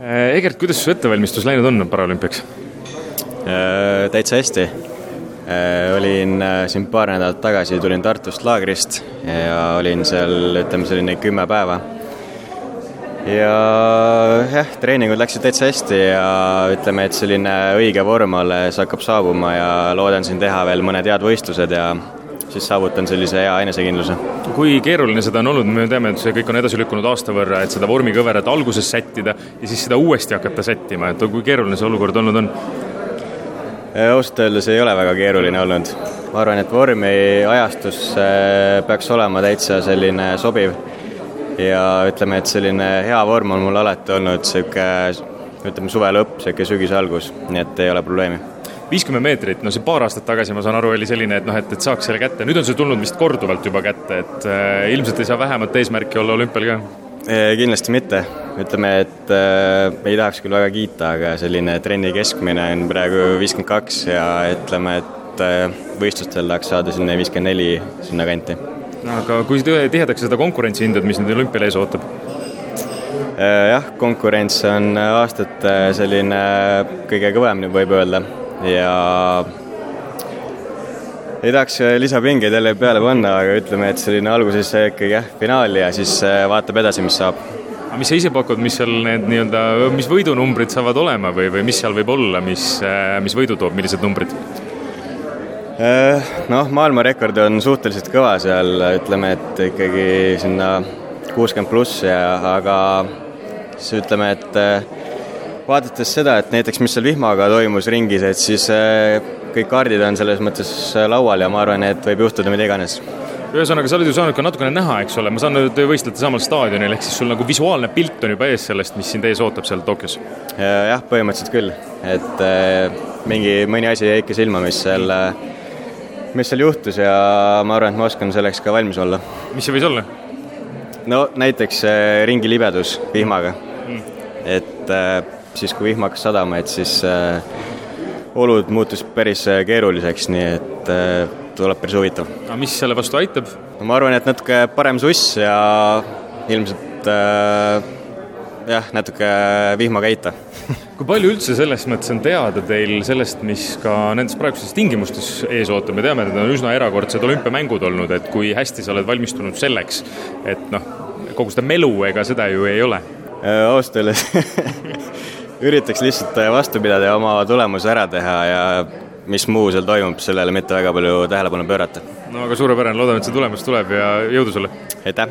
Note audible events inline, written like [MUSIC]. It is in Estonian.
Egert, kuidas su ettevalmistus läinud on paralümpiaks? täitsa hästi. olin siin paar nädalat tagasi, tulin Tartust laagrist ja olin seal, ütleme selline kümme päeva. ja jah, treeningud läksid täitsa hästi ja ütleme, et selline õige vorm alles hakkab saabuma ja loodan siin teha veel mõned head võistlused ja siis saavutan sellise hea enesekindluse. kui keeruline seda on olnud, me teame, et see kõik on edasi lükkunud aasta võrra, et seda vormikõverat alguses sättida ja siis seda uuesti hakata sättima, et kui keeruline see olukord olnud on? ausalt öeldes ei ole väga keeruline olnud. ma arvan, et vormi ajastus äh, peaks olema täitsa selline sobiv ja ütleme, et selline hea vorm on mul alati olnud niisugune ütleme, suve lõpp, niisugune sügise algus, nii et ei ole probleemi viiskümmend meetrit, no see paar aastat tagasi, ma saan aru, oli selline, et noh, et, et saaks selle kätte, nüüd on see tulnud vist korduvalt juba kätte, et äh, ilmselt ei saa vähemat eesmärki olla olümpial ka? kindlasti mitte, ütleme, et äh, ei tahaks küll väga kiita, aga selline trenni keskmine on praegu viiskümmend kaks ja ütleme, et äh, võistlustel tahaks saada selline viiskümmend neli sinna kanti. aga kui tihedaks seda konkurentsi hindad, mis nüüd olümpial ees ootab? Jah, konkurents on aastate selline kõige kõvem, võib öelda ja ei tahaks lisapingeid jälle peale panna, aga ütleme, et selline alguses ikkagi jah, finaal ja siis äh, vaatab edasi, mis saab. aga mis sa ise pakud, mis seal need nii-öelda, mis võidunumbrid saavad olema või, või mis seal võib olla, mis, äh, mis võidu toob, millised numbrid? Äh, noh, maailmarekord on suhteliselt kõva seal, ütleme, et ikkagi sinna kuuskümmend pluss ja, aga siis ütleme, et vaadates seda, et näiteks, mis seal vihmaga toimus ringis, et siis äh, kõik kaardid on selles mõttes äh, laual ja ma arvan, et võib juhtuda mida iganes ühesõnaga, sa oled ju saanud ka natukene näha, eks ole, ma saan te võistlete samal staadionil, ehk siis sul nagu visuaalne pilt on juba ees sellest, mis sind ees ootab seal Tokyos? jah, põhimõtteliselt küll, et äh, mingi, mõni asi jäi ikka silma, mis seal, mis seal juhtus ja ma arvan, et ma oskan selleks ka valmis olla. mis see võis olla? no näiteks ringi libedus vihmaga mm., et siis, kui vihm hakkas sadama, et siis äh, olud muutus päris äh, keeruliseks, nii et äh, tuleb päris huvitav. aga mis selle vastu aitab? no ma arvan, et natuke parem suss ja ilmselt äh, jah, natuke vihmaga heita [LAUGHS] kui palju üldse selles mõttes on teada teil sellest, mis ka nendes praegustes tingimustes ees ootab, me teame, et need on üsna erakordsed olümpiamängud olnud, et kui hästi sa oled valmistunud selleks, et noh, kogu seda melu, ega seda ju ei ole ausalt öeldes [LAUGHS] üritaks lihtsalt vastu pidada ja oma tulemuse ära teha ja mis muu seal toimub, sellele mitte väga palju tähelepanu pöörata. no aga suurepärane, loodame, et see tulemus tuleb ja jõudu sulle! aitäh!